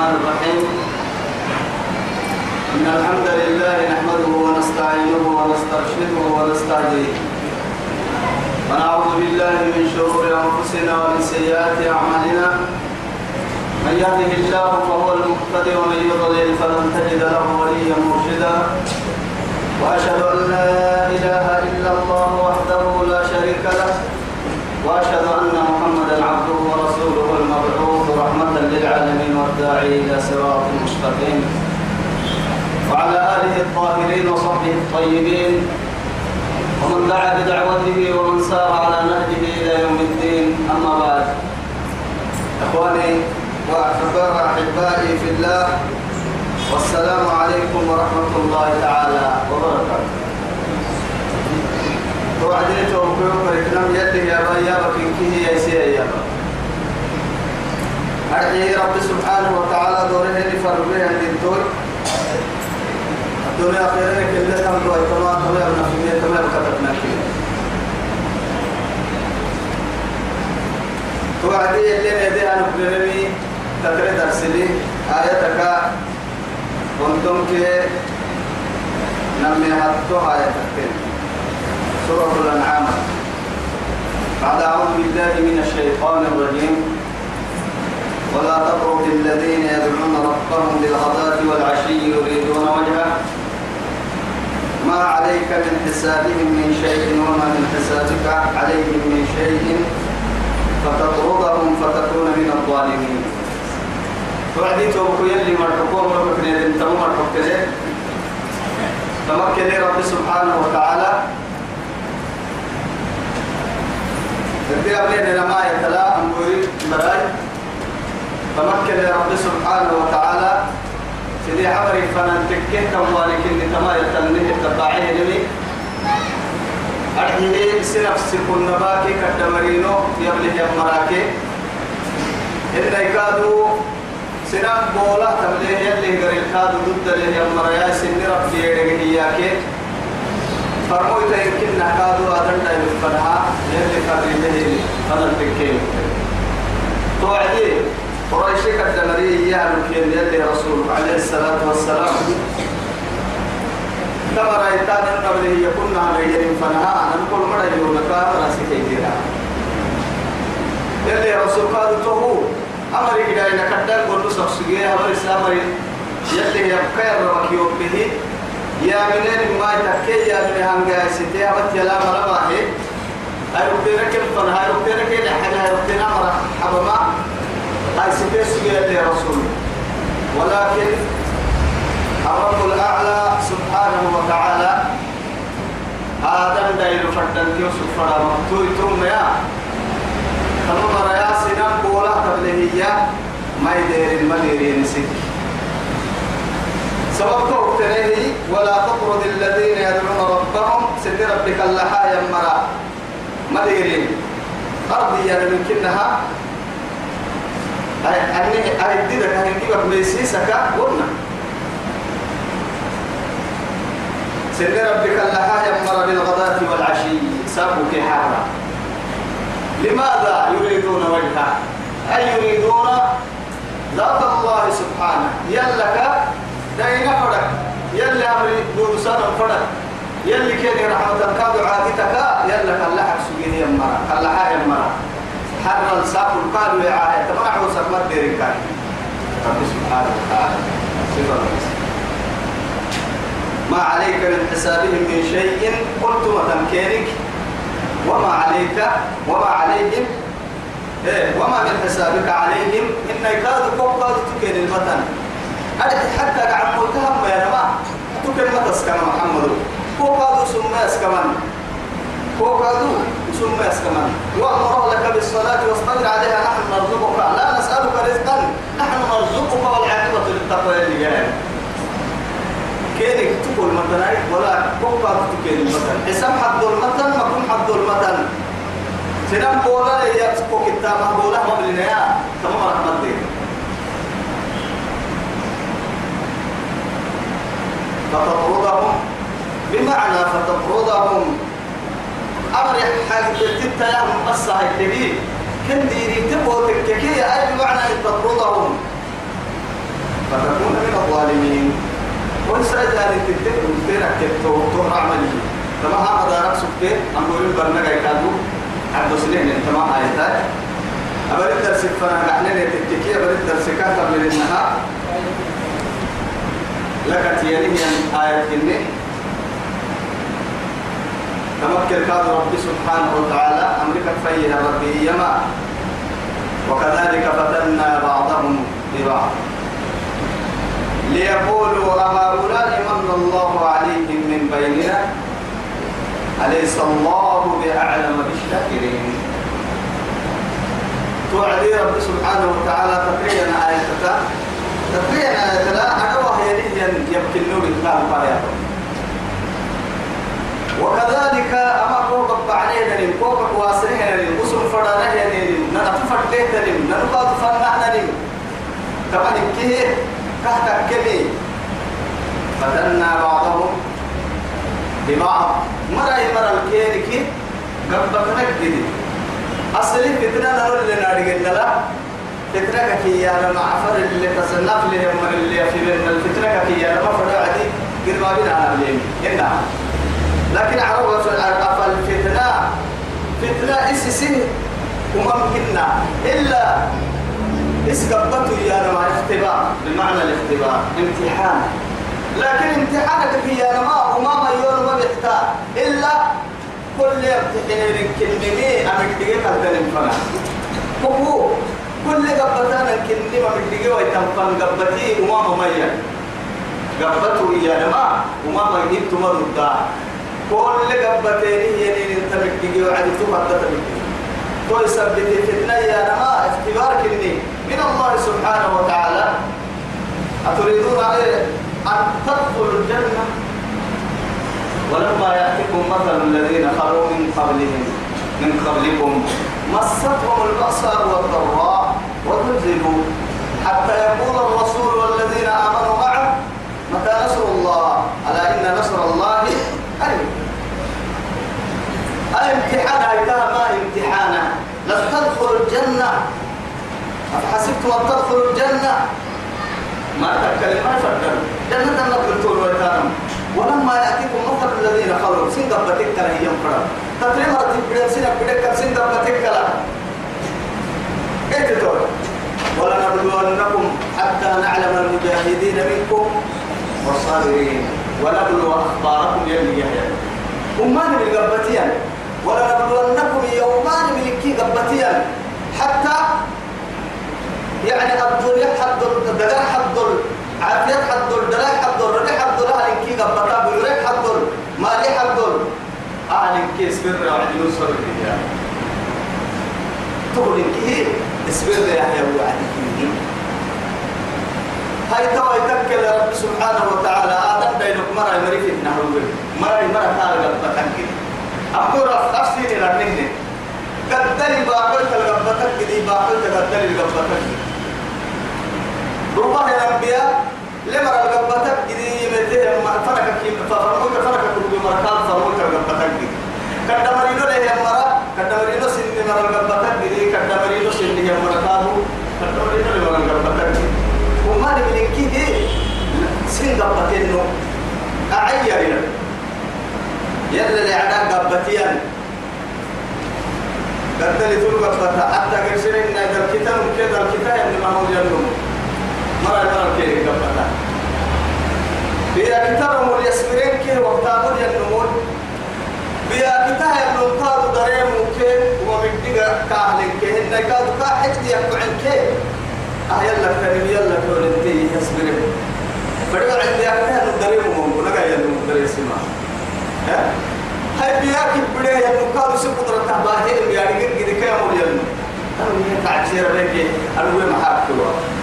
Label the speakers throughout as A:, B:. A: الرحمن الرحيم إن الحمد لله نحمده ونستعينه ونسترشده ونستهديه ونعوذ بالله من شرور أنفسنا ومن سيئات أعمالنا من يهده الله فهو المقتدي ومن يضلل فلن تجد له وليا مرشدا وأشهد أن لا إله إلا الله وحده لا شريك له وأشهد الداعي إلى صراط مستقيم وعلى آله الطاهرين وصحبه الطيبين ومن دعا بدعوته ومن سار على نهجه إلى يوم الدين أما بعد إخواني وأحبائي في الله والسلام عليكم ورحمة الله تعالى وبركاته وعدت كيوم لم يده يا ريابك بكي يا سيئ يا أرجي رب سبحانه وتعالى دوره اللي فرمي عند الدور الدنيا خيرك اللي تم دوي كما تمام نفسي تمام كتبنا فيه توعدي اللي ندي أنا بنمي تدري درسلي آياتك كنتم كي نمي حتو آياتك سورة الأنعام بعد أعوذ بالله من الشيطان الرجيم ولا تطرد الذين يدعون ربهم بالغداة والعشي يريدون وجهه ما عليك من حسابهم من شيء وما من حسابك عليهم من شيء فتطردهم فتكون من الظالمين فعدي توبكو يلي مرحبكو مرحبكو يلي مرحبكو تمكن رب سبحانه وتعالى تدري أبلين لما يتلا أموري براي تمكن يا رب سبحانه وتعالى سيدي عمري فننتكه توالك إن تما يتنه التباعيه لي أرحيه سنفس كل نباكي كتمرينو يبلغ يمراكي إن يكادو سنان بولا تبليه يلي غير الكادو ضد له يمرايا سن ربي يرغي إياكي فرمويت يمكن نحكادو أدنى يفتنها يلي فرمي له فننتكه توعديه قريشك الدمري يا لكين يلي رسول عليه الصلاة والسلام تمر ايتان قبله يكون عليه فنها نقول مرة يوم كان راسك يجيرا يلي رسول قال تهو أمر إلى إن كتر قلت سبسجيه أمر إسلامي يلي يبقى يرمك يوم به يا منين ما يتكي يا من هنجا ستي أبت يلا مرمى هي أربتنا كم فنها أربتنا كم حنا أربتنا ولكن الرب الأعلى سبحانه وتعالى آدم دايل فردن يوسف فرا مقتول ثم يا تنظر يا سنان بولا تبلهية ما يدير المدير ينسك سببت وقتنه ولا تطرد الذين يدعون ربهم سن ربك اللحا يمرا مديرين أرضي يا يدمكنها أني أرددك هنجيبك ميسيسك قلنا بالغداة والعشي سابك حارة لماذا يريدون وجهه أي يريدون ذات الله سبحانه يلك دين فرق يلي أمري دون سنة فرق يلي كده رحمة كادو عادتك يلك اللحق سجين يمر اللحق يمر حرم الساق قالوا يا عاهد تبعه سمر ديرين كان رب سبحانه وتعالى صفة ما عليك من حسابهم من شيء قلت وتمكينك وما عليك وما عليهم إيه وما من حسابك عليهم إن يكاد فوق قاد تكين المتن أدت حتى قعد ملتهم يا جماعة تكين متس كما محمد فوق قاد سماس كمان وقالوا ثم يسكمن وأمر لك بالصلاة واصطبر عليها نحن نرزقك لا نسألك رزقا نحن نرزقك والعاقبة للتقوى اللي كيف تقول مثلا ولا كوكا تقول مثلا حساب حد المثل مكون حد المثل سنان بولا يا سكو كتابة بولا مبلنا يا تمام رحمة دين فتطردهم بمعنى فتطردهم أمر حاجة تلتت يا مقصة هكذا كن ديري تبو تككي أي معنى أن تطردهم فتكون من الظالمين وإنسا إذا تلتت قلتنا كتو تهر عملي تما هذا دارك سكتين أمور البرنجة يكادو عبد سنين تما آيتات أبل الدرس فانا نحن تككي أبل الدرس كاتب من النهار لكت تيالي آية آيات تمكن كاد ربي سبحانه وتعالى أمريكا فيها ربي يما وكذلك فتنا بعضهم ببعض ليقولوا أهؤلاء من الله عليهم من بيننا أليس الله بأعلم بالشاكرين توعدي رب سبحانه وتعالى تقرينا آية تقرينا آية لا أنا وهي يبكي النور الثالث وكذلك أما كوكب بعدين لن كوكب واسرنا لن وسم فرانا لن ننفر لنا لن ننقض فنعنا لن طبعا كيه كهتك كمي فتنا بعضهم ببعض مرة مرة الكيرك قبك نكدي أصلي كتنا نقول لنا رجلنا لا فتنة كي أنا مع فر اللي تصنف لي يوم اللي في من الفتنة كي يا رب فرع عدي قرب بينا على اليمين لكن عرب فالفتنة فتنة إس سن وممكننا إلا إس قبته يا نما اختبار بمعنى الاختبار امتحان لكن امتحانك يا نما وما ما يوم ما بيحتاج إلا كل امتحان كلمة أمك تجيب الدلم فنا هو كل قبتنا كلمة أمك تجيب ويتنفن قبتي وما ما يا قبته يا نما وما ما يجيب تمر كل قبتين هي اللي تبك تجي وعدي ثم تبك كل سبت فتنة يا نما اختبار كني من الله سبحانه وتعالى أتريدون أن تدخلوا الجنة ولما يأتيكم مثل الذين خلوا من قبلهم من قبلكم مستهم البأساء والضراء وزلزلوا حتى يقول الرسول والذين آمنوا معه متى نصر الله ألا إن نصر الله قريب أفحسبت أن تدخلوا الجنة ما تتكلم ما يفكر جنة النبي طول ويتانم ولما يأتيكم مثل الذين خلوا سن دبتك هي مقرأ تتريم رتب بدأ سن بدأ سن دبتك إيه تقول ولنبلونكم حتى نعلم المجاهدين منكم والصابرين ونبلو أخباركم يلي يحيى أمان بالقبتين ولنبلونكم يومان ملكي قبتين حتى يعني الدنيا حد الدجا حد عافية حد الدلا حد الرجع حد الأهل كي قبطا بيورك حد لي حد أهل كي اسبر وعد يوصل الدنيا تقول إن كي اسبر يا أهل وعد كي هاي توا يتكل رب سبحانه وتعالى آدم بينك مرة مريك النهر مرة مرة تعالى قبطا كي أقول أفسيني رنيني قدني باقل تلقبتك دي باقل تقدني لقبتك ربما الأنبياء لما رقبتك إذا يمتهم ما فرقك فرقك فرقك بما كان فرقك رقبتك كدمرينو له يمرا كدمرينو سن مرا رقبتك إذا كدمرينو سن يمرا كانوا كدمرينو له رقبتك وما لمن كده سن رقبتينو أعيرنا يلا لعنا رقبتيان قدلتوا رقبتك حتى كسرنا دركتهم كده دركتهم لما هو جنوب مرة مرة كي قبلنا بيا كتابهم اليسمرين كي وقتابون ينمون بيا كتاب ينطار دريم وكي ومن دقا كاهلين كي هن يقاد كاحت يقعن كي أه يلا كريم يلا كورنتي يسمرين بدل عندي أكتاب دريم ومن قلقا يلا مدري سما ها هاي بيا كي بدأ ينقاد سبطر تحباهي بيا كي كي كي كي كي كي كي كي كي كي كي كي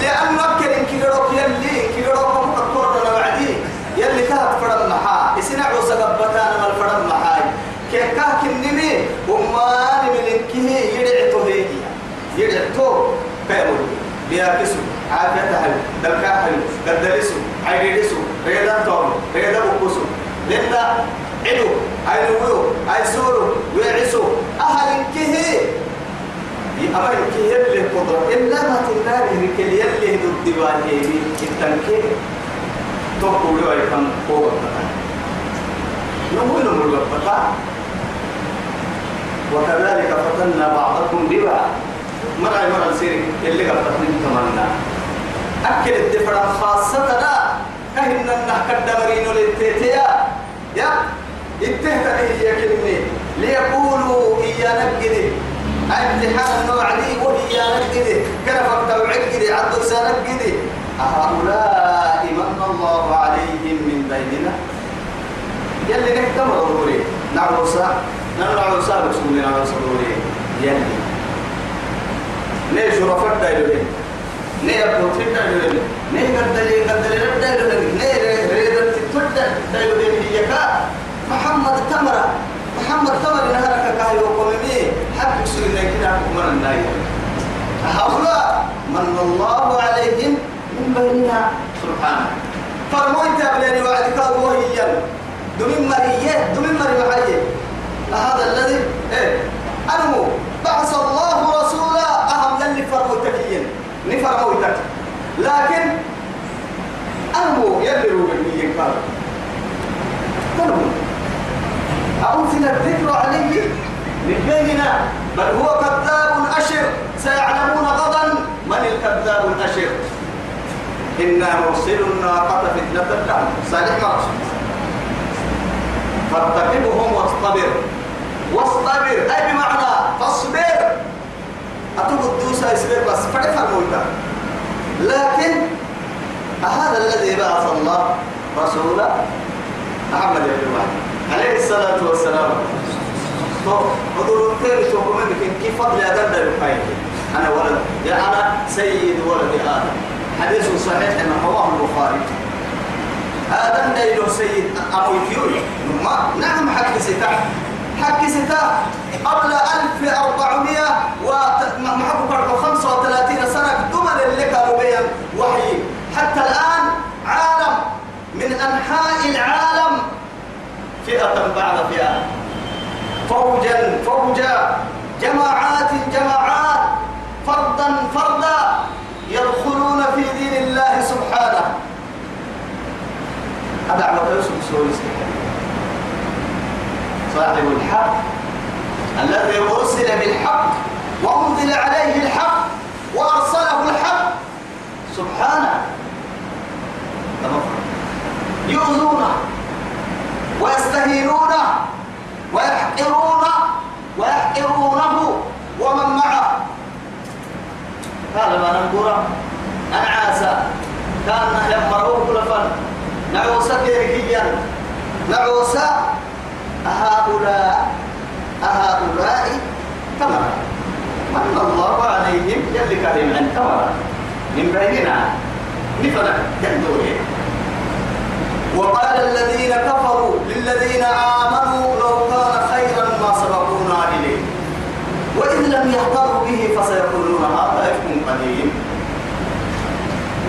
A: لأن مكة إن كيروك يلي كيروك مكتور لنا وعدي يلي كهب فرد محا إسنا عوسى قبتانا من فرد محا كيكا كنمي وما من إنكه يدعتو هيكي يدعتو كامل بيابسو عافية حلو دلكا حلو قدلسو عيدسو ريدا توم ريدا بقسو لنا عدو عينوو عيسورو ويعسو أهل إنكه أمريكا يلي قدر إلا ما تنار هناك يلي ضد دبانه التنكير تقول له أيضا هو نقول له الوقت وكذلك فتنا بعضكم ببعض مرة مرة سيري اللي قبضتني تمنى أكل الدفرة خاصة لا كهن النحك الدمرين للتيتيا يا اتهتني هي كلمة ليقولوا إيانا بجدي امتحان النوع دي وهي نجدي كان فقط وعجدي عبد سنجدي أهؤلاء من الله عليهم من بيننا يلي نحكم ضروري نعوسا نعوسا بسم الله نعوسا ضروري يلي ليه شرفت دايلوين ليه بوتين دايلوين ليه قدلي قدلي دايلوين ليه ريدت تتدل دايلوين هي كا محمد تمره محمد تمر نهارك كاي وقومي حق يسير لكن عقب من هؤلاء من الله عليهم من بيننا سبحانه فرموين تابلين وعدك وهي دمين مريه دمين مري معيه هذا الذي ايه أنمو بعث الله رسولا أهم للي فرموتكين نفرموتك لكن أنمو يلي روبين مين قال أرسل الذكر عليه من بيننا بل هو كذاب أشر سيعلمون غدا من الكذاب الأشر إنا مرسل الناقة فتنة لهم صالح مرسل فارتقبهم واصطبر واصطبر أي بمعنى فاصبر أتوب الدوسة يصبر بس فكيف المولى لكن هذا الذي بعث الله رسوله محمد بن الوحيد عليه الصلاة والسلام تو حضور الخير توكم بكين كيف فضل أدب للمحايد أنا ولد يا أنا سيد ولد آدم حديث صحيح أن رواه البخاري آدم دايلو سيد أبو كيوي ما نعم حكي ستا حكي ستا قبل 1400 و خمسة 35 سنة دمر اللي كانوا بيا وحي حتى الآن عالم من أنحاء العالم فئة بعد فئة فوجا فوجا جماعات جماعات فردا فردا يدخلون في دين الله سبحانه هذا عمل يوسف السويسري صاحب الحق الذي أرسل بالحق وأنزل عليه الحق وأرسله الحق سبحانه يؤذونه ويستهينون ويحقرون ويحقرونه ومن معه قال ما ننقرا أنا عاسى كان لما روه كل فن نعوسى تركيا نعوسى أهؤلاء أهؤلاء تمر من الله عليهم يلي كريم عن تمر من بيننا نفرح يندورين وقال الذين كفروا للذين آمنوا لو كان خيرا ما سبقونا إليه وإن لم يهتروا به فسيقولون هذا إفك قديم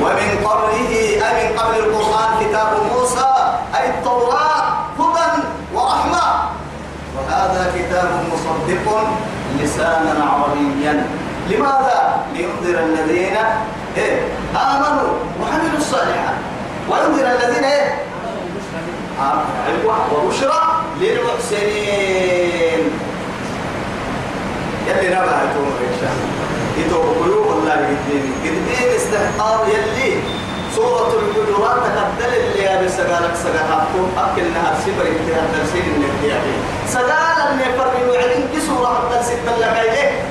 A: ومن قبله أي من قبل القرآن كتاب موسى أي التوراة هدى ورحمة وهذا كتاب مصدق لسانا عربيا لماذا؟ لينذر الذين إيه، آمنوا وعملوا الصالحات وينذر الذين إيه؟ عقوة وبشرى للمحسنين يلي نبع تومر إن شاء يتوب قلوب الله قدين قدين إيه استحقار يلي سورة الحجرات تقدل اللي يا بسقالك سقال حقوم أكل نهار سبر انتهى الدرسين اللي بيعين سقال اللي فرمي وعدين كي سورة حتى ستة لك إليه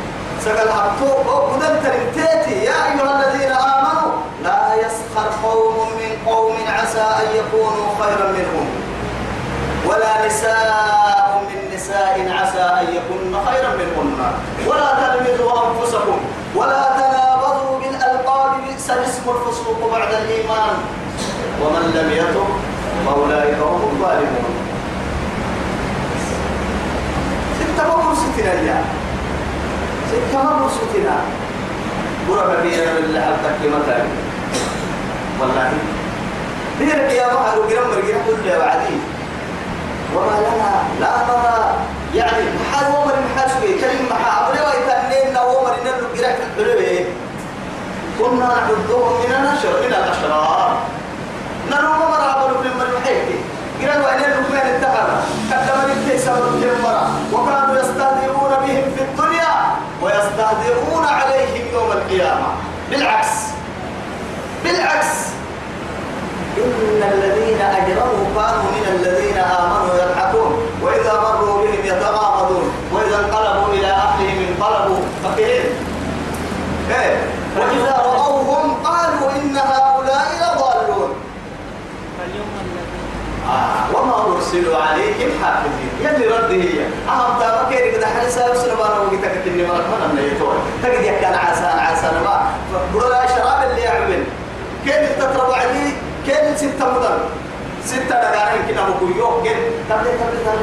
A: سقال حقوم وقدم ترمتاتي يا أيها الذين آمنوا لا يسخر قوم من قوم عسى أن يكونوا خيرا منهم ولا نساء من نساء عسى أن يكن خيرا منهن ولا تلمذوا أنفسكم ولا تنابذوا بالألقاب بئس الاسم الفسوق بعد الإيمان ومن لم يتب فأولئك هم الظالمون ستة مرور ستنا يا ستة مرور ستنا برا بيرا باللعب تكلمتك والله بيرا يا مهر وقرمر يا بعدين وما لنا لا نرى يعني محال ومر محال سوي كلمة محال أبو لوا يتنين لا ومر إنه نقرأ في الحلوة كنا نعدهم من الأشرار إلى الأشرار نرى ومر أبو لوا من المحيط قرأ وإنه نقرأ التهر قدم الانتساب للمرأة وكانوا يستهدئون بهم في الدنيا ويستهدئون عليهم يوم القيامة بالعكس بالعكس إن الذين أجرموا كانوا من الذين انقلبوا إلى أهلهم انقلبوا فقير إيه وإذا رأوهم قالوا إن هؤلاء لضالون آه. وما أرسلوا عليهم حافظين اللي رد هي أهم تابك يريد حرسة يسلم أنا وقتك اني مرة من اللي يتوه تقد يحكي العسان عسان ما برلا شراب اللي يعمل كيف تتربع لي كيف ستة مدر ستة دقائق كنا بقول يوم كيف تبدا تبدا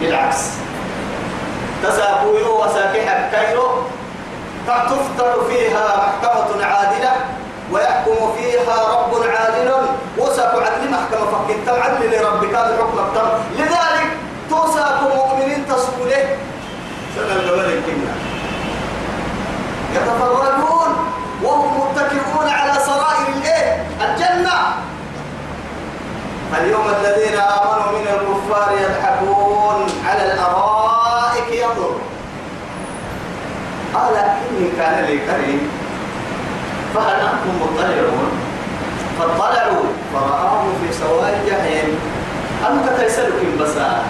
A: بالعكس تساكويو وساكحك كيرو فتفطر فيها محكمة عادلة ويحكم فيها رب عادل وساك عدل محكمة فكنت العدل لربك هذا الحكم التام لذلك توساك مؤمنين تسكوله سنة الجوال الكبيرة يتفرجون وهم متكئون على سرائر الايه الجنة فاليوم الذين آمنوا من الكفار يضحكون على الأرائك ينظر قال إني كان لي كريم فهل أنتم مطلعون فاطلعوا فرآه في سواء الجحيم أم كتيسلك بسا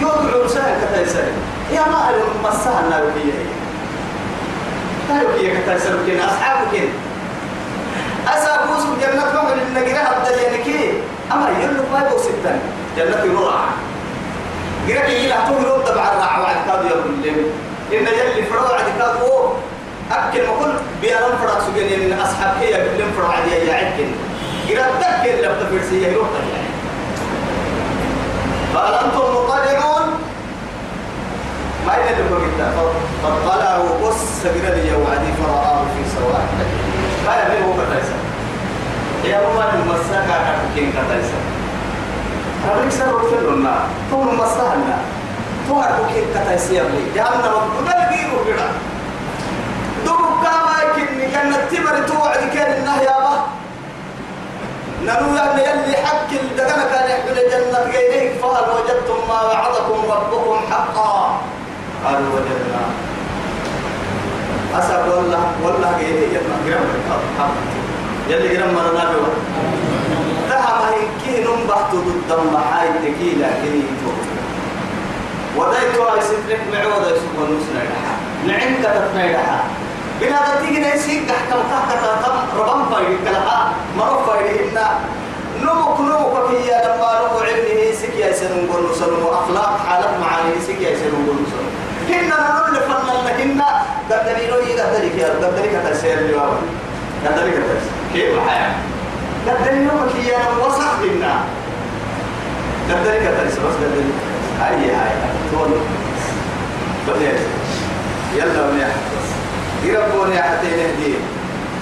A: يوضع رسالة كتيسلك يا ما أعلم مسها النار هي تايوكي كتيسلك أصحابك أسابوس جنة مغل النجرة هبدل ينكي أما يلو ما يبوسدن جنة يرعى قلت إلى طول يوم تبع الرعوة عن كادو إن جل أكل مقول من أصحاب هي بلين يا تكل قال أنتم مطلعون ما يدري ما فطلعوا قص سجن لي وعدي في سواء ما يبي هو كتايسا المساكة هو المسكة كتايسا أبريك سر وفل لنا طول مصلحنا توهر بكين كتايسير لي جعلنا رب بلقي وقرا دور كما يكني كان التبر توعد كان النهي أبا ننو أن يلي حق الدقنة كان يحمل الجنة غيره فهل وجدتم ما وعدكم ربكم حقا قالوا وجدنا أسأل والله والله غيره يلا قرام يلي قرام مرنا بيوه ذهب هيكي نمبه تدو دم حاي تكيلا كريتو ودايتو هاي سفرك معوضة يسوق النسنا لها نعمك تتنا لها بلا تتيجي نسيك تحكم تحت تتم ربما فايدك لها مرفا إلينا نمك نمك في يا لما نمو علمه سكيا سنقول نسلم وأخلاق حالك معاني سكيا سنقول نسلم كنا نقول لفنا لكنا قدري روي قدري كيا قدري كتسير لواوي قدري كتسير كيف الحياة قدري نمك يا وصح لنا كذلك تنسى بس قال هاي هاي تون بني يلا إيه بني يربون يا حتى نهدي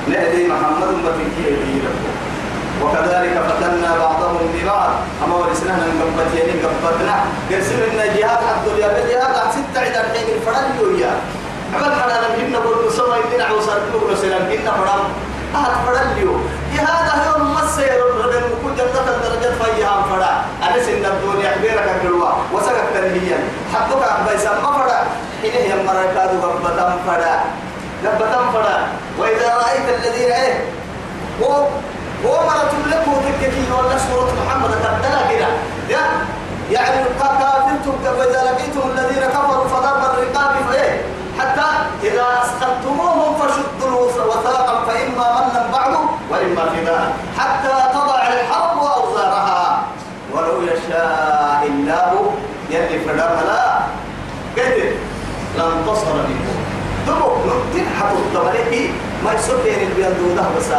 A: نهدي محمد مبتكي يهدي وكذلك فتنا بعضهم ببعض اما ورسنا من قبت يعني قبتنا قسم لنا جهاد حد يا جهاد عن ستة عدد الحين الفرد يويا عمل حدا لم يبنى برد سوى يبنى عوصر كل رسلا يبنى فرد أهد فرد يو جهاد هو مسير المكون جنة درجة فيها فرا أنا سند الدنيا حبيرك كلوا وسقط تنهيا حقك أبي سم فرا حين هي مرة غبتم فرا غبتم فرا وإذا رأيت الذين إيه هو هو مرة لكم تكتي ولا سورة محمد تبدلا كده يا يعني قاتلتم فإذا لقيتم الذين كفروا فضرب الرقاب فإيه حتى إذا أسقطتموهم فشدوا الوثاق فإما منا بعد وإما فداء حتى إله إلا هو يلي فلا فلا قدر لانتصر منه دبو نقطن حتى الضمانه ما يسوك يعني ده بس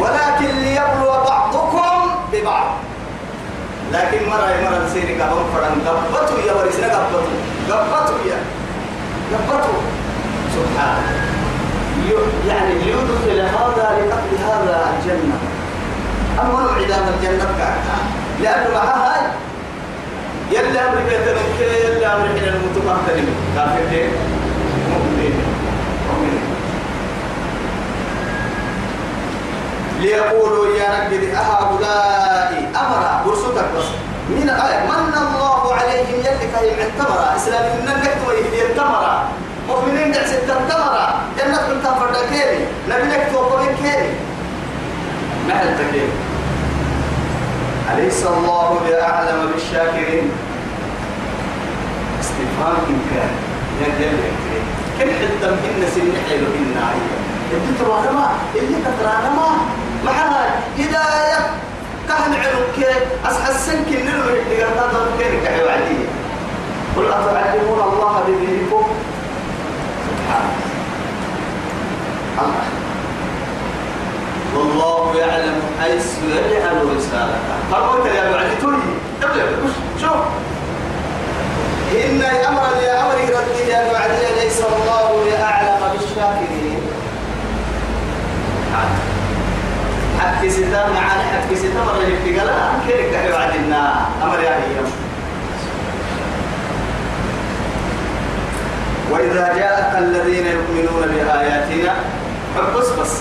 A: ولكن ليبلو بعضكم ببعض لكن مرة مرة نسيني قبل فرن قبطوا يا ورسنا قبطوا قبطوا يا قبطوا سبحانه يعني ليدخل هذا لقتل هذا الجنة أما نوع الجنة كعكا لأنه معها هاي يلا أمري بيت المكي يلا أمري حين كافر دين مؤمنين مؤمنين ليقولوا يا رب أهؤلاء أمرا برسوتك بس من قال من الله عليهم يلي من التمرة إسلام إنك تكتب يهدي التمرة مؤمنين دعس التمرة جنة كنت فردا كيري نبي لك توقف كيري نحل تكيري أليس الله بأعلم بالشاكرين استفهام كان يجب يكتري كل حتى مهنة سن حلو إن عيا يبدو تروح ما اللي انا ما معها هداية كهن عروك أسحسن كل نلو اللي قرطان ضربكين كحيو عليا قل أتعلمون الله بدينكم سبحانه الله والله يعلم حيث يجعل رسالته فرمت يا بعد تولي شوف إن أمر يا أمر ردي يا بعد ليس الله لأعلم بالشاكرين حتى ستة معنا حتى ستة مرة يبتقى لا كيف تحيو عدنا أمر يا أيام يعني وإذا جاءك الذين يؤمنون بآياتنا فبس بس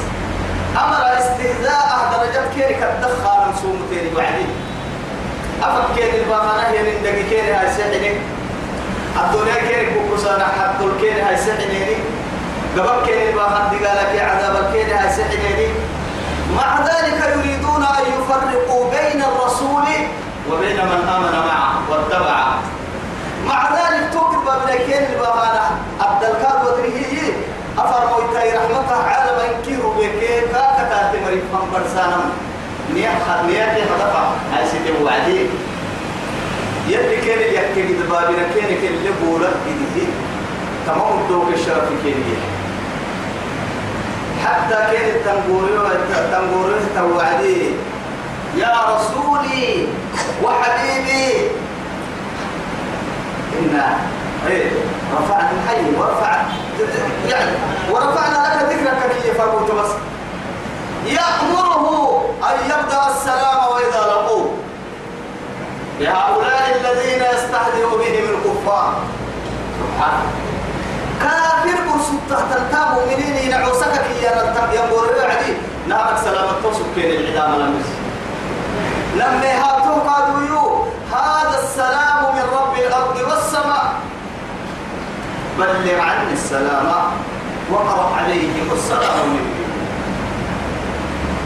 A: أمر استهزاء درجات كيري الدخان نصوم تيري وعدي أفك كيري البامانة هي من دقي كيري هاي سحني الدنيا كيري بكسانا حق كيري هاي سحنيني قبل كيري البامانة دقالك عذاب كيري هاي سحنيني مع ذلك يريدون أن يفرقوا بين الرسول وبين من آمن برسانم نيا خد نيا هاي سيدي وعدي يلي كان يكتب بدبابنا كان كان اللي بولا بديه تمام الدوك الشرف كان حتى كان التنقوريو التنقوريو توعدي يا رسولي وحبيبي إنا إيه، رفعت الحي ورفعت يعني ورفعنا لك ذكرك كيف أبو بس يأمره أن يبدأ السلام وإذا لقوه لهؤلاء الذين يستهزئ بهم الكفار سبحان كافر برسول تحت التاب ومنين ينعوسك يا ينتب ينبور عدي نعمك سلامة توسك بين العدام لمس لما هاتوا قالوا هذا السلام من رب الأرض والسماء بلغ عني السلام وقرأ عليهم السلام مني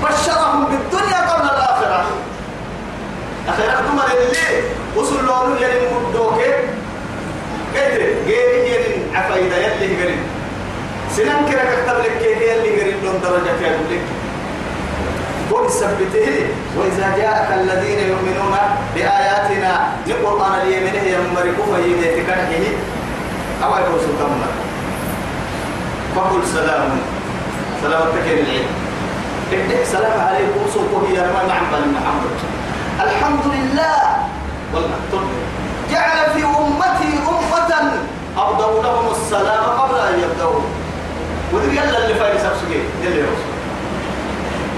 A: بشرهم بالدنيا قبل الآخرة أخيرا ثم اللي وصل لهم يلي مدوك كده غير يلي عفايدة يلي غريب سنان كده كتب لك كده يلي غريب لهم درجة يقول لك قل سبته وإذا جاءك الذين يؤمنون بآياتنا لقرآن اليمنه يمرق فيه تكرهه أو يوصل تمنا فقل سلام سلامتك للعلم السلام سلام عليكم يا هي نعم بل محمد الحمد لله والله جعل في أمتي أمة أبدوا لهم السلام قبل أن يبدأوا وذي يلا اللي فايز قال يلا يا رسول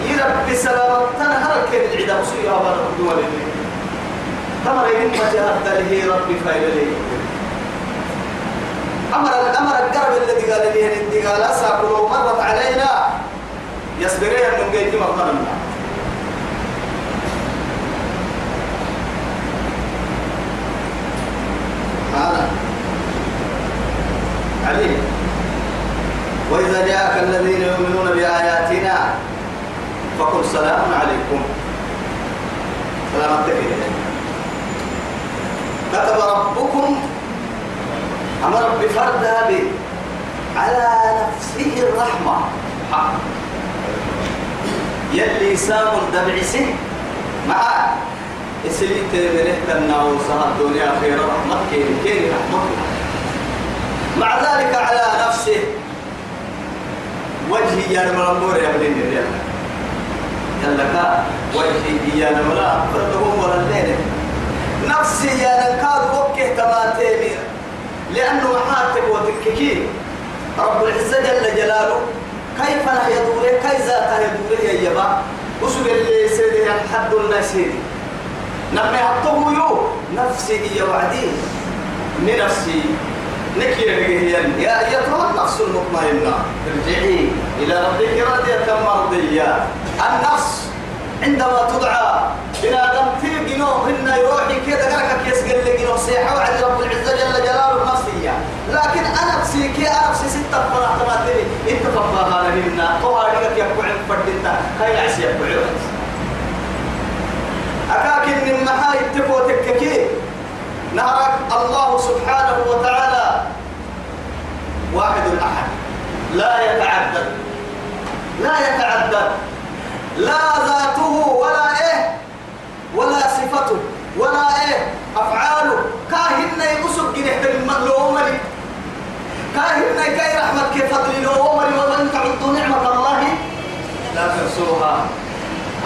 A: يرب بسلام تنهر كيف العدا بسوء يا أبانا قدوا لله تمر إن مجهد له ربي فايل لي أمر الأمر الجرب الذي قال لي أن قال أساكم مرت علينا يصبرين من قيد مقام هذا عليه وإذا جاءك الذين يؤمنون بآياتنا فقل سلام عليكم سلام عليكم كتب ربكم أمر بفرد هذه على نفسه الرحمة حق يلي سام سن ما اسليت تمره تنا وصها الدنيا خير رحمة كين كين رحمة مع ذلك على نفسه وجهي يا مرمور يا بني يا يلقى آه، وجهي يا نمرا فردهم ولا الليل نفسي يا نكاد وكه تماتيمي لأنه محاتب وتككين رب العزة جل جلاله كيف لا يدور كيف ذات يدور يا يبا وسب اللي سيد الحد الناس لما يحطوه يو نفسي يا وعدي لنفسي نكي يا يا أيتها النفس المطمئنة ارجعي إلى ربك راضية مرضية النفس عندما تدعى إلى في جنوب هن يروحي كذا قالك كيس قال لك جنوب سيحة وعد رب العزة جل جلاله ما لكن أنا كي أنا بسي ستة فرح تري أنت فبها لنا قوها لك يكو عن فردتا هاي عسي يكو عن أكاكن من محاي تبو تككي نهرك الله سبحانه وتعالى واحد أحد لا يتعدد لا يتعدد لا ذاته ولا إيه ولا صفته ولا إيه أفعاله كاهن يقصد جنيه لي كاهن كاي رحمة كيف فضل لي ومن تعد نعمة الله لا تنصرها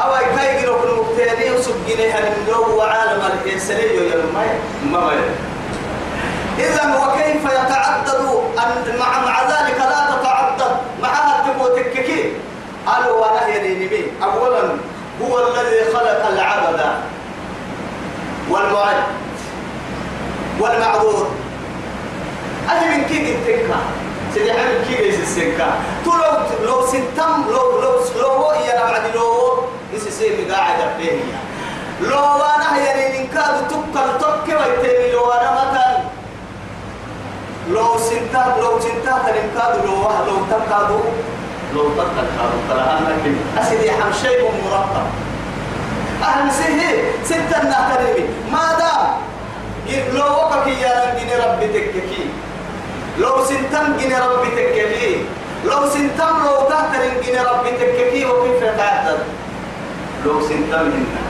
A: أو كاي جنوك المبتدئ يقصد جنيه بالملوم وعالم الإنسانية يلمي ما إذا وكيف يتعدد مع مع ذلك لا ألو ونهي به أولا هو الذي خلق العبد والمعد والمعبود أجل من كيك التنكا سيدي حبيب كيك يسي السنكا تو لو لو سنتم لو لو لو يا نبعد لو يسي سيدي قاعد بيه لو أنا هي ننكاد تبقى تبكي ويتيني لو أنا مثلا لو سنتم لو سنتم تنكاد لو لو تنكادو لو تطلع كارو ترى لكن أسيدي حم شيء مرقب أهل سهل ستة نهترمي ما دام لو وقك يا ربي ربي تككي لو سنتم جن ربي تككي لو سنتم لو تهترم جن ربي تككي وكيف تعتد لو سنتم هنا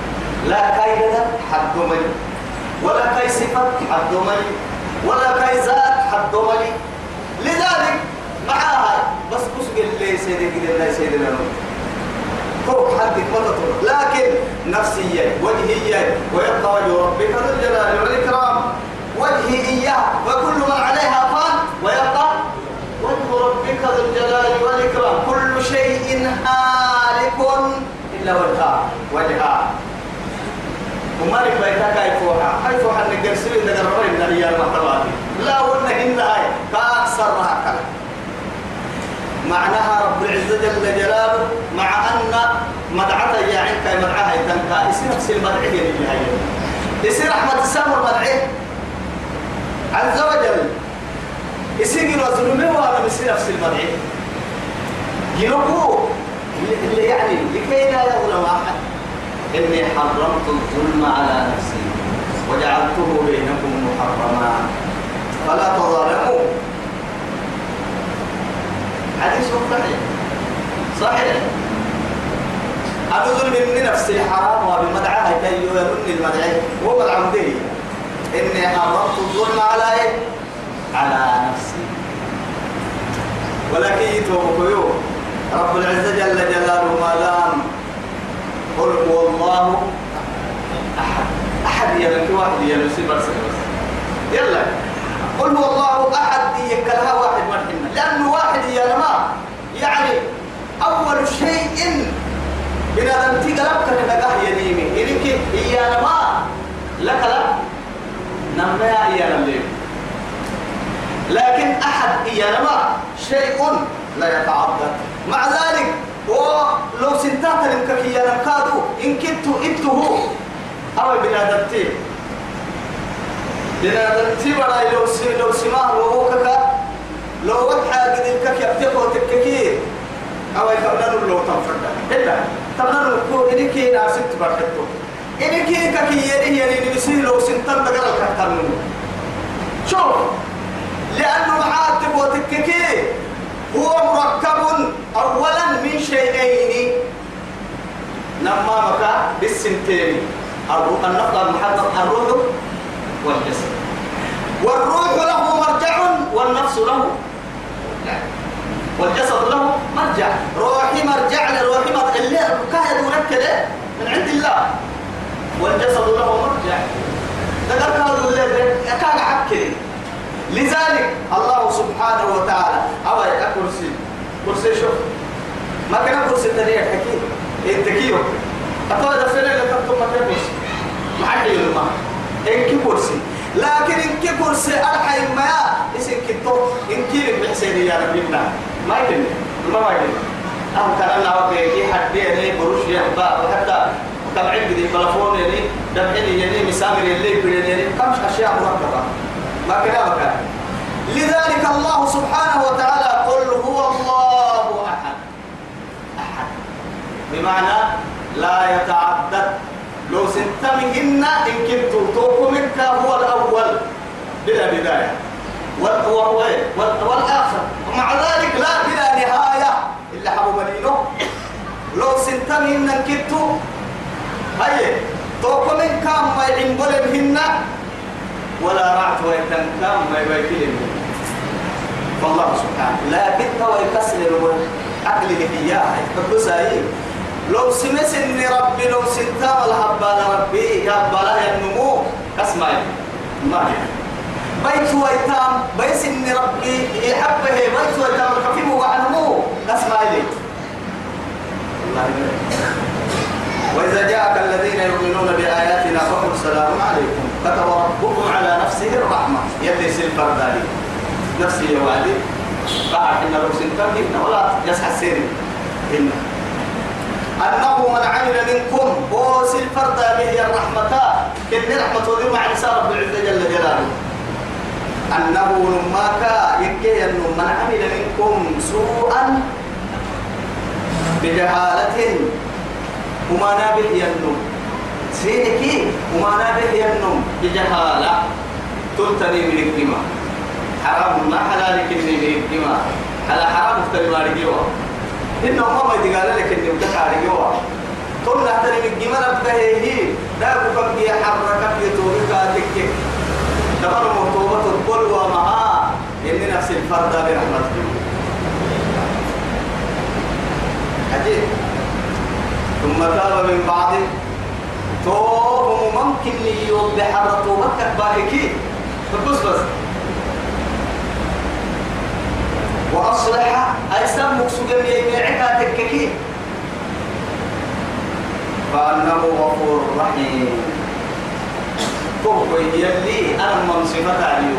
A: لا كيد حد ملي ولا كيسفت حد ملي ولا كيزات حد ملي لذلك معاها بس بس لي سيدي قل لي سيدي لنا فوق حدك مرة لكن نفسيا وجهيا ويبقى وجه ربك ذو الجلال والإكرام وجهي إياه وكل من عليها فان ويبقى وجه ربك ذو الجلال والإكرام كل شيء هالك إلا وجهه وجهه وما بيتك أي فوحة أي فوحة نقرسلين نقررين نريال محتواتي لا ونهن هاي كأكثر هكذا معناها رب العزة جل جلاله مع أن مدعتا يا عين مدعها يتنكا اسم نفس المدعي هي اللي هي اسم رحمة السامر مدعه عز وجل اسم رزلمه وأنا بس نفس المدعي ينقو اللي يعني لكي لا يظلم أحد إني حرمت الظلم على نفسي وجعلته بينكم محرما فلا تظالموا حديث صحيح صحيح ظلم من نفسي حرام وبمدعاه كي يرن المدعي هو العمدي إني حرمت الظلم على إيه؟ على نفسي ولكن يتوقعوا رب العزة جل جلاله ما دام قل هو الله أحد أحد يلك واحد يلك سيبر سيبر يلا قل هو الله أحد يكلها واحد مرحبا لأنه واحد يا جماعة يعني أول شيء إن آدم تقلبك لنقاه يديمي إنك يا جماعة لك لا نمنا يا يا لكن أحد يا جماعة شيء لا يتعضد مع ذلك ولو سنتات لمكك يا نمكادو إن كنتو إنتو أو بنادمتي بنادمتي ولا لو سماه وهو كذا تكتبه تككير أو يفرنان اللو تنفرد إلا تمنان الكو إنكي ناسك تبركتو إنكي ككي يري يري نسي لو سنتر بقرل كتنو شو لأنه معاتب وتككير هو مركب أولا من شيئين نمامك بالسنتين بالسنتين النقطة المحدد الروح والجسد والروح له مرجع والنفس له والجسد له مرجع روحي مرجع لروحي مرجع اللي كاهد ونكد من عند الله والجسد له مرجع ذكرت هذا الليل كان عكري لذلك الله سبحانه وتعالى أو كرسي كرسي شوف ما كان كرسي تريع حكيم إيه التكيو أقول دفنا اللي تكتب ما كان كرسي ما عندي يلمع إنك كرسي لكن إنك كرسي أرحم ما إيش إنك بحسيني يا ربنا ما يدري ما ما يتم أه كان أنا ربي حد يعني بروش يحبا وحتى تبعيد دي بلفون يعني دبعيني يعني مسامر اللي بيني يعني كم أشياء مرتبة ما كلامك لذلك الله سبحانه وتعالى قل هو الله أحد أحد بمعنى لا يتعدد لو سنت منهن إن كنت منك هو الأول بلا بداية والأخر تم هن كتو هاي توكو من كام ما يعمل هن ولا رعت ويتن كام ما يوكلن والله سبحانه لا بد ويكسر الوجه عقل إياها تقدس أيه لو سمس إن ربي لو سنتا والحبال ربي يا حبال يا النمو اسمع ما بيت ويتام بيس إن ربي يحبه بيت ويتام الخفيف وعنمو اسمع لي والله وإذا جاءك الذين يؤمنون بآياتنا فقل سلام عليكم كتب ربكم على نفسه الرحمة يلي سلفر ذلك نفسي يا والي بعد إن لو سلفر ولا يسحى السير إن أنه من عمل منكم وسل فرد به الرحمة كن رحمة ذي مع رب العزة جل جلاله أنه نماك يكي أنه من عمل منكم سوءا بجهالة وما نابل ينم سينكي وما نابل ينم بجهالة تلتني من الدماء حرام ما حلال كني من الدماء هلا حرام افتري مالك يوا إنه ما ما يتقال لك إنه مدك عليك يوا كل هتني من الدماء نبتهيه دابو فبقي حركة يتوبك تكك دبر مطوبة القلوة معاه إن نفس الفرد برحمتك وتاب من بعض توهم ممكن يوم بحرطوا مكة باهكي بس بس وأصلح أجسام مقصود من عبادك كي فأنه غفور رحيم كوكو يلي أنا من صفة عليو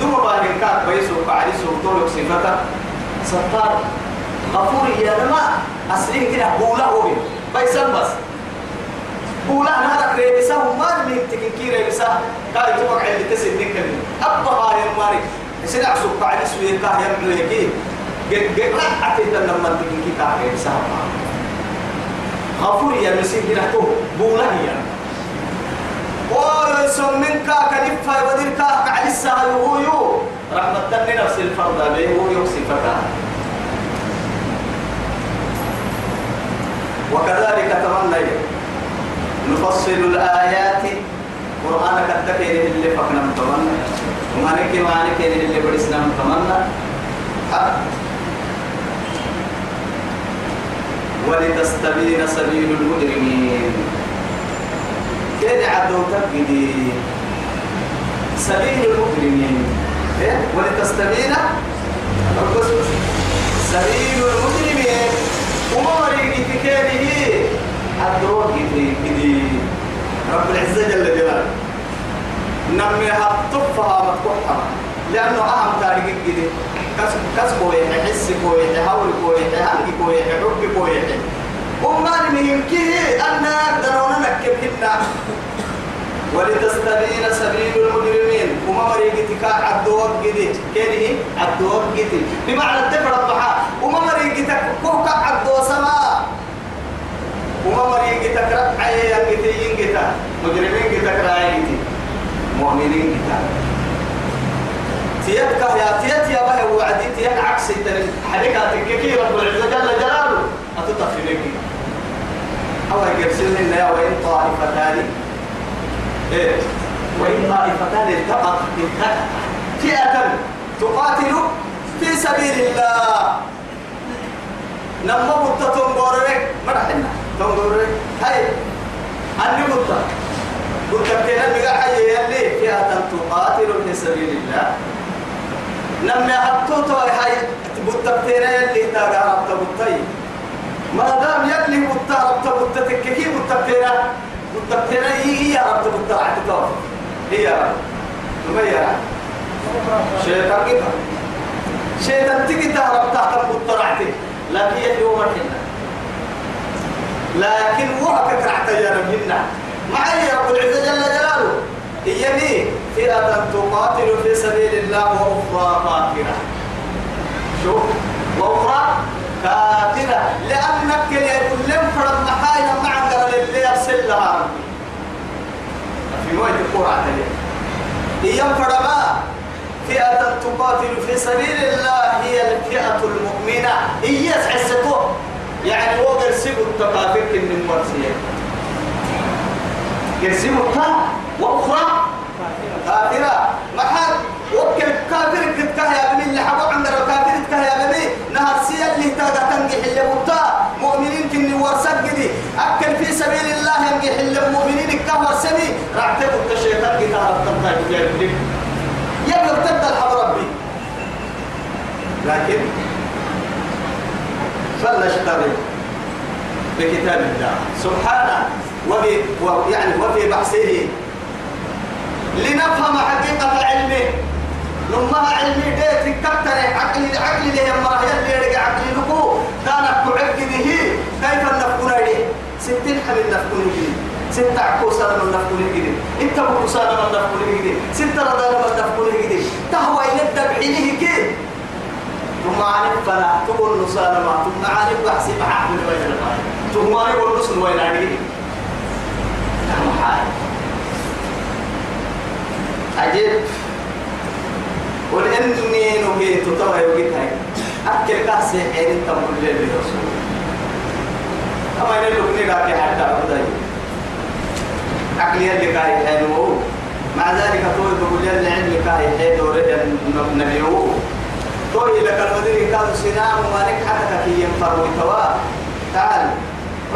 A: دم بالك كاك بيسو فعلي سوطولك صفة ستار غفور يا لما أسرين كده بولا أوبي بيسان بس أولا نارك ريبسا وما من تكين ريبسا قال توقع اللي تسد نكمل أبا هاي الماري سنع سوق على سوية كاهي أمريكي قد قد رأت إذا لما تكين كاهي ريبسا غفور يا مسيح جنحته بولا هي قول سمنك كلفة ودركا كعلسها يهويو رحمة نفس الفرد به هو يوصي فتاه وكذلك تمنى نفصل الآيات قرآن كتكين اللي فقنا تمنى وما نكي اللي بلسنا تمنى ولتستبين سبيل المجرمين كيف عدو تبدي سبيل المجرمين إيه؟ ولتستبين سبيل المجرمين وموري كتكاني الدروك كتي رب العزة جل جلاله نميها الطفها مفتوحة لأنه أهم تاريخ كده كسب كسب ويحي حس كويحي هول كويحي هنجي كويحي حب كويحي وما المهم كده أن دروننا كبهنا ولتستبين سبيل المجرمين وما مريقتك عدوك قديت كينه عدوك قديت بمعنى التفرد بحا وما مريقتك كوكا عدو سما وما مريقتك ربع ينقتين قتا مجرمين قتك رايقتي مؤمنين قتا تيتك يا تيت يا بها وعدي تيت عكس حركاتك كثير رب العزة جل جلاله أتطفي نجي أو يقرسلني يا وإن طائفتان إيه وإن طائفتان التقت انتهى فئة تقاتل في سبيل الله لما قلت تنبورك ما رحنا تنبورك هاي أني قلت قلت كنا بقى حي يلي فئة تقاتل في سبيل الله لما حطوت هاي بتبتينا يلي تاقها بتبتي ما دام يلي بتبتي بتبتي كيف بتبتينا هي يا رب تو هي شيطان كده شيطان تحت لكن يوم لكن يا رب هنا معي رب العزة جل جلاله فئة تقاتل في سبيل الله وأخرى قاتلة شوف وأخرى قاتلة لأنك لم فرد محايا معك اللي أرسل لها في موعد القرعة إيام فرما فئة تقاتل في سبيل الله هي الفئة المؤمنة هي حسكوه يعني هو قرسيب التقافل من مرسية قرسيبها وأخرى كافرة محل وكل كافر كتكه يا بني اللي حبوا عندنا كافر كتكه يا بني نهار سيا اللي تهدى تنجح اللي بطل ورسك سجدي أكل في سبيل الله ينجي حل المؤمنين كم ورسني رعتك الشيطان كي تعرف تنطيب جايب يلا ارتد الحب ربي لكن فلنشتري بكتاب الله سبحانه وفي يعني وفي بحثه لنفهم حقيقة علمه لما علمي ديت كتر عقلي عقلي لي مرة يلي عقلي لكو كان كعبد به كيف نفكر إليه ستين حبيب نفكر إليه ستة عكوسة من نفكر إليه انت بكوسة من نفكر إليه ستة رضا من نفكر إليه تهوى إلى الدبعينه كيف ثم عارف فلا تقول نصانا ما ثم عارف بحسي بحق من وين ثم عارف النص وين عارف عجيب قل إني نهيت ترى يوجدها أكل كأس حين أنت مولي الرسول أما يلوك نقاك حتى أبدا عقلية اللي كاي حينو مع ذلك توي بقول لي العلم كاي حين ورد نبيو توي لك المدير كان سنام ومالك حتى كي ينفر وتوا تعال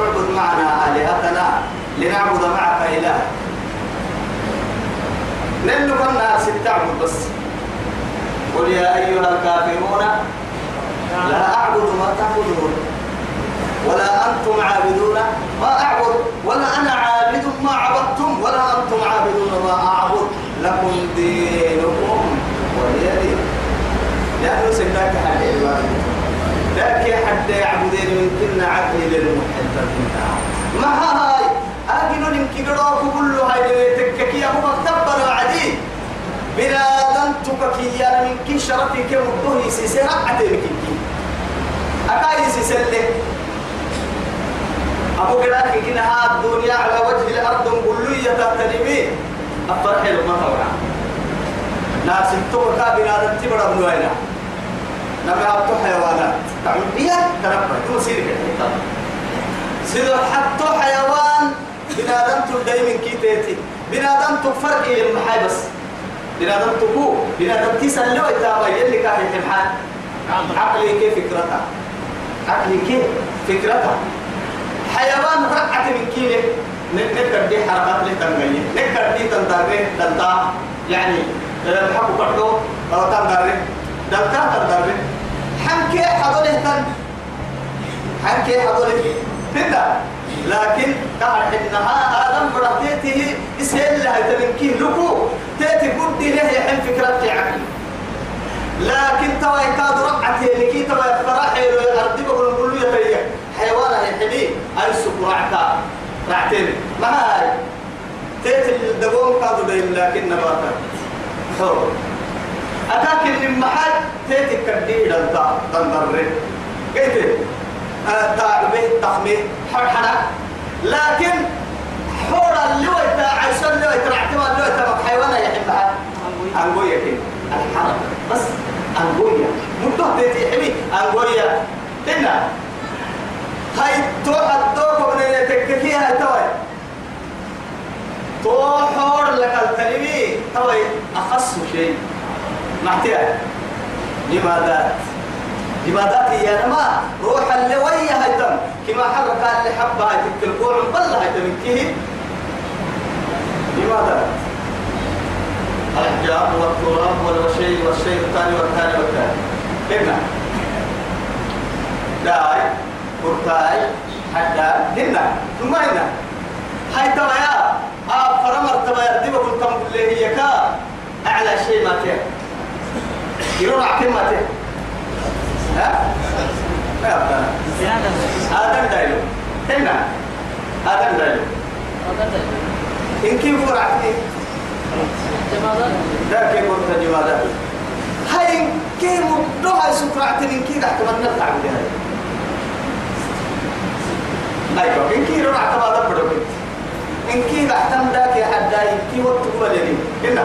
A: اعبد معنا آلهتنا لنعبد معك إله لأنه كنا ستعبد بس قل يا أيها الكافرون لا أعبد ما تعبدون ولا أنتم عابدون ما أعبد ولا أنا عابد ما عبدتم ولا أنتم عابدون ما أعبد لكم دينكم ولي دين لأنه سناك حد عبادة لكن حد يعبدين من كنا عقل للمحدثين ما هاي أجنون يمكن كل هاي تككي أبو مكتبر عديد بلا تنتك كي يا من كي شرفي كي مبدوه سيسي رقعتي بكي أكاي سيسي لك أبو قراك إنها الدنيا على وجه الأرض مقلية تتنمي أفرح المطورة ناس التوكا بنادم تبرا بنوائنا نما أبتو حيوانات تعمدية تنبه دون سيرك سيدو حتى حيوان بنادم تبدأ من كيتاتي بنادم تفرق للمحاي بس بلا دم إذا بلا دم تسلو إتابة يلي كاهي تمحان عقلي كيف فكرتها عقلي كيف فكرتها حيوان رقعت من كيلة نكر دي حركات لي تنغية نكر دي تنداري دلتا يعني الحق برضو أو تنداري دلتا تنداري حنكي حضو له تن حنكي حضو له لكن تعرف انها ادم برهتيته اسال لها تمنكين لكو تاتي بدي له عن فكرتك عقلي لكن توا يكاد رقعته لكي توا يفرح الارض بقول كل يتيه حيوان يحبي انسك رعتا رعتين ما هاي تاتي الدبون قادوا بين لكن نباتا حر أتاك محل تاتي كدير انت تنضرب كيف تعبه تخمه حرحنا لكن حور اللي ويتا عيسون اللي ويتا رعتما اللي ويتا حيوانا يحبها أنقويا كين الحرم بس أنقويا مدوه بيتي حمي أنقويا إنا هاي توحد توقع من اللي تكتيها توي توحور لك التلمي توي أخص شيء معتيا لماذا عبادتي يا نما روح اللي ويا هيتم كما حرك اللي حبها هيتك القوع بل هيتم كيه لماذا الحجاب والتراب والوشي والشيء الثاني والثاني والثاني هنا داي قرطاي حدا هنا ثم هنا نعم نعم. هيتم يا آه فرمر تبا يردي وقلتم اللي هي كا أعلى شيء ما تيه يروح كما تيه ها آدم دايلو هنا آدم دايلو إن كيف فرعتي لا كيف قلت جمادات هاي كيف دوها سفرعتي إن كيف احتمال نطلع بها نايكو إن كيف رعتي ما دبرو إن كيف احتمال ذاك يا حد إن كيف وقت قبل يلي هنا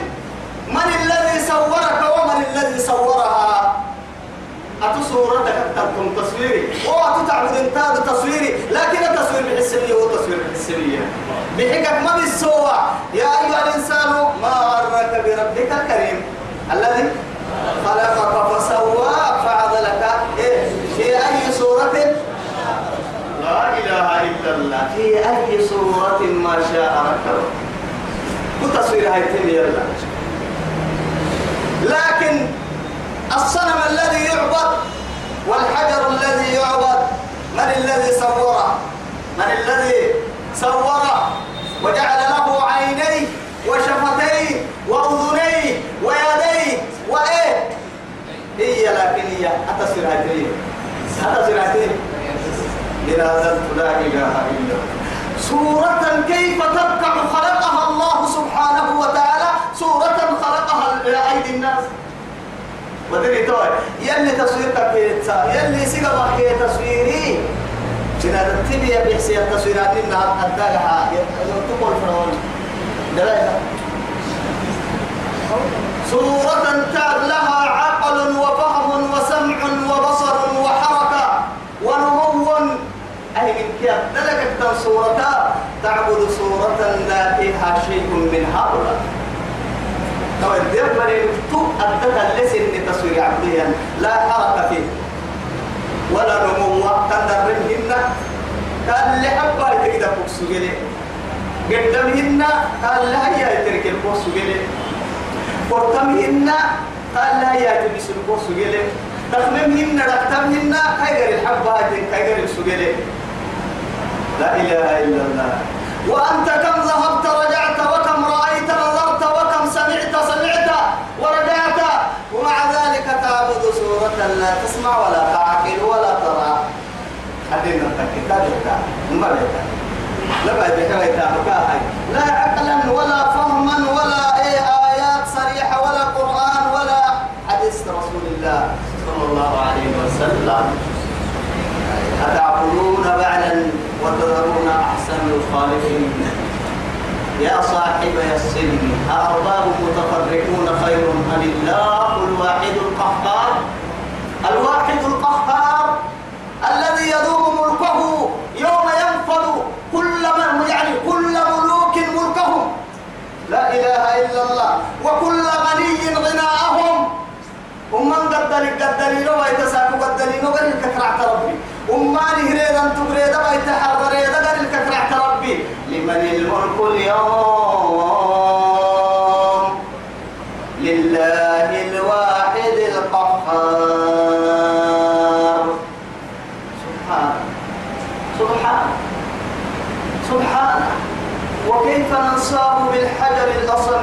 A: تم تصويري اوه تتعبد انت تصويري لكن التصوير بالحسبية هو تصوير بالحسبية بحكم ما بالسوى يا ايها الانسان ما غرك بربك الكريم الذي خلقك فسواك فعضلك إيه، في اي صوره لا اله الا الله في اي صوره ما شاء ركبك وتصوير هاي يلا لكن الصنم الذي يعبد والحجر الذي يعبد من الذي صوره من الذي صوره وجعل له عينيه وشفتيه وأذنيه ويديه وإيه هي لكن هي حتى سرعتين حتى سرعتين إذا زلت لا إله إلا سورة كيف تبقى خلقها الله سبحانه وتعالى سورة خلقها لأيدي الناس ودري توي يلي تصوير تكيتا يلي سيقا بحكي تصويري جنا تبي بحسي التصويرات إنها أتاقها تقول فرعون دلائها صورة تعب لها عقل وفهم وسمع وبصر وحركة ونمو أي من كيف ذلك صورة تعبد صورة لا فيها شيء من هؤلاء طبعا دير مريم تو أدتها لسن عمليا لا حركة فيه ولا نمو منهن قال لي أبا يتركد بوكسو جلي قدمهن قال لا هي يترك البوكسو جلي قرطمهن قال لا هي يترك البوكسو جلي تخممهن رتمهن خير الحبة خير جلي لا إله إلا الله وأنت كم ذهبت رجعت تعبد سورة لا تسمع ولا تعقل ولا ترى حدينا كتابك ما بيتا لما بيتا لا عقلا ولا فهما ولا أي آيات صريحة ولا قرآن ولا حديث رسول الله صلى الله عليه وسلم أتعبدون بعلا وتذرون أحسن الخالقين يا صاحبي السلم أرباب متفرقون خير أم الله الواحد القهار الواحد القهار الذي يدوم ملكه يوم ينفض كل من يعني كل ملوك ملكهم لا إله إلا الله وكل غني غناءهم ومن قدر قدر له ويتساق قدر له قدر كترعت ربي وما نهري أن تبريد ما يتحرر يدقر الكترعت ربي لمن الملك اليوم لله الواحد القهار سبحان سبحان سبحان وكيف ننساه بالحجر الأصم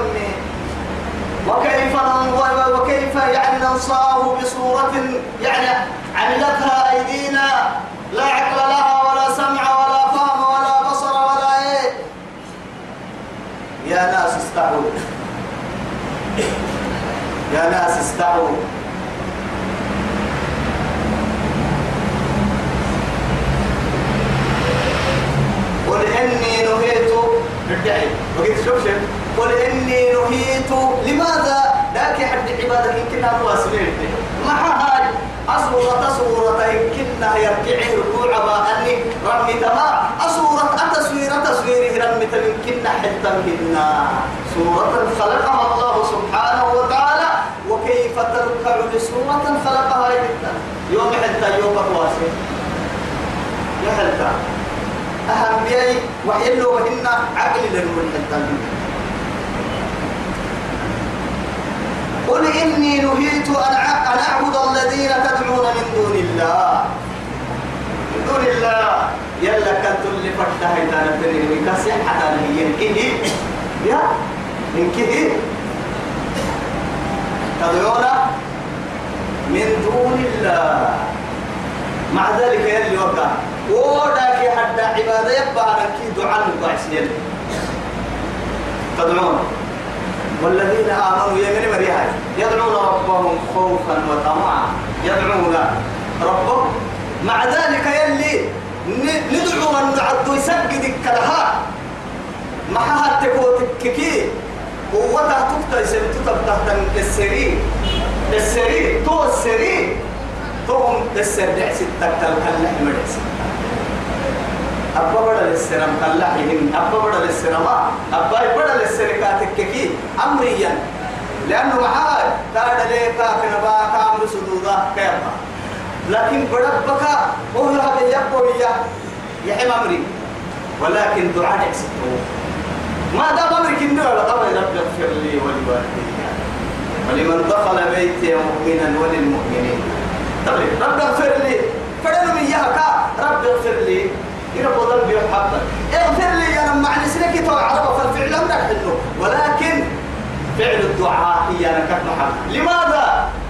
A: وكيف ننظر وكيف يعني ننصاه بصورة يعني عملتها أيدينا لا عقل لها استعوا يا ناس استعوا قل إني نهيت ادعي وقلت شوف شوف قل إني نهيت لماذا لكن عبادك يمكن أن واصلين ما أصورة صورة يمكننا يركعه ركوع بأني رمي تما أصورة أتصوير تصويره رمي تمكننا حتى مكننا صورة خلقها الله سبحانه وتعالى وكيف تركع بصورة خلقها يمكننا يوم حتى يوم الواسع يا حتى أهم بيئي وحلو وإن عقل للمنحة قل إني نهيت أن أن أعبد الذين تدعون من دون الله من دون الله يلا كنت اللي فتح إذا نبتني من كسحة ينكيه يا ينكيه تدعون من دون الله مع ذلك يلي وقع وداك حتى عبادة يبقى على كي دعاء نبقى تدعون والذين آمنوا يمن مريها يدعون ربهم خوفا وطمعا يدعون ربهم مع ذلك يلي ندعو من نعد يسجد كلها ما هاتكوتككي قوتها تكتا تطب تحت السرير السرير تو السرير توم السرير ستة تلك اللحمة ستة أبا بدا للسلام تلحهم أبا بدا للسلام أبا بدا للسلكاتك كي أمريا لأنه معاد تاد ليكا في نباكا من سدودا كيما لكن بدك بكا وهلا بيقويا يحم أمري ولكن دعاء عسكو ما دام أمرك إنه لا قبل رب اغفر لي ولوالدي ولمن دخل بيتي مؤمنا وللمؤمنين طيب رب اغفر لي فدلوا إياها رب اغفر لي إلى بضل بيوم حبا اغفر لي أنا معني سنك تو عربة فالفعل لم نحله ولكن فعل الدعاء هي أنا كتنحل لماذا؟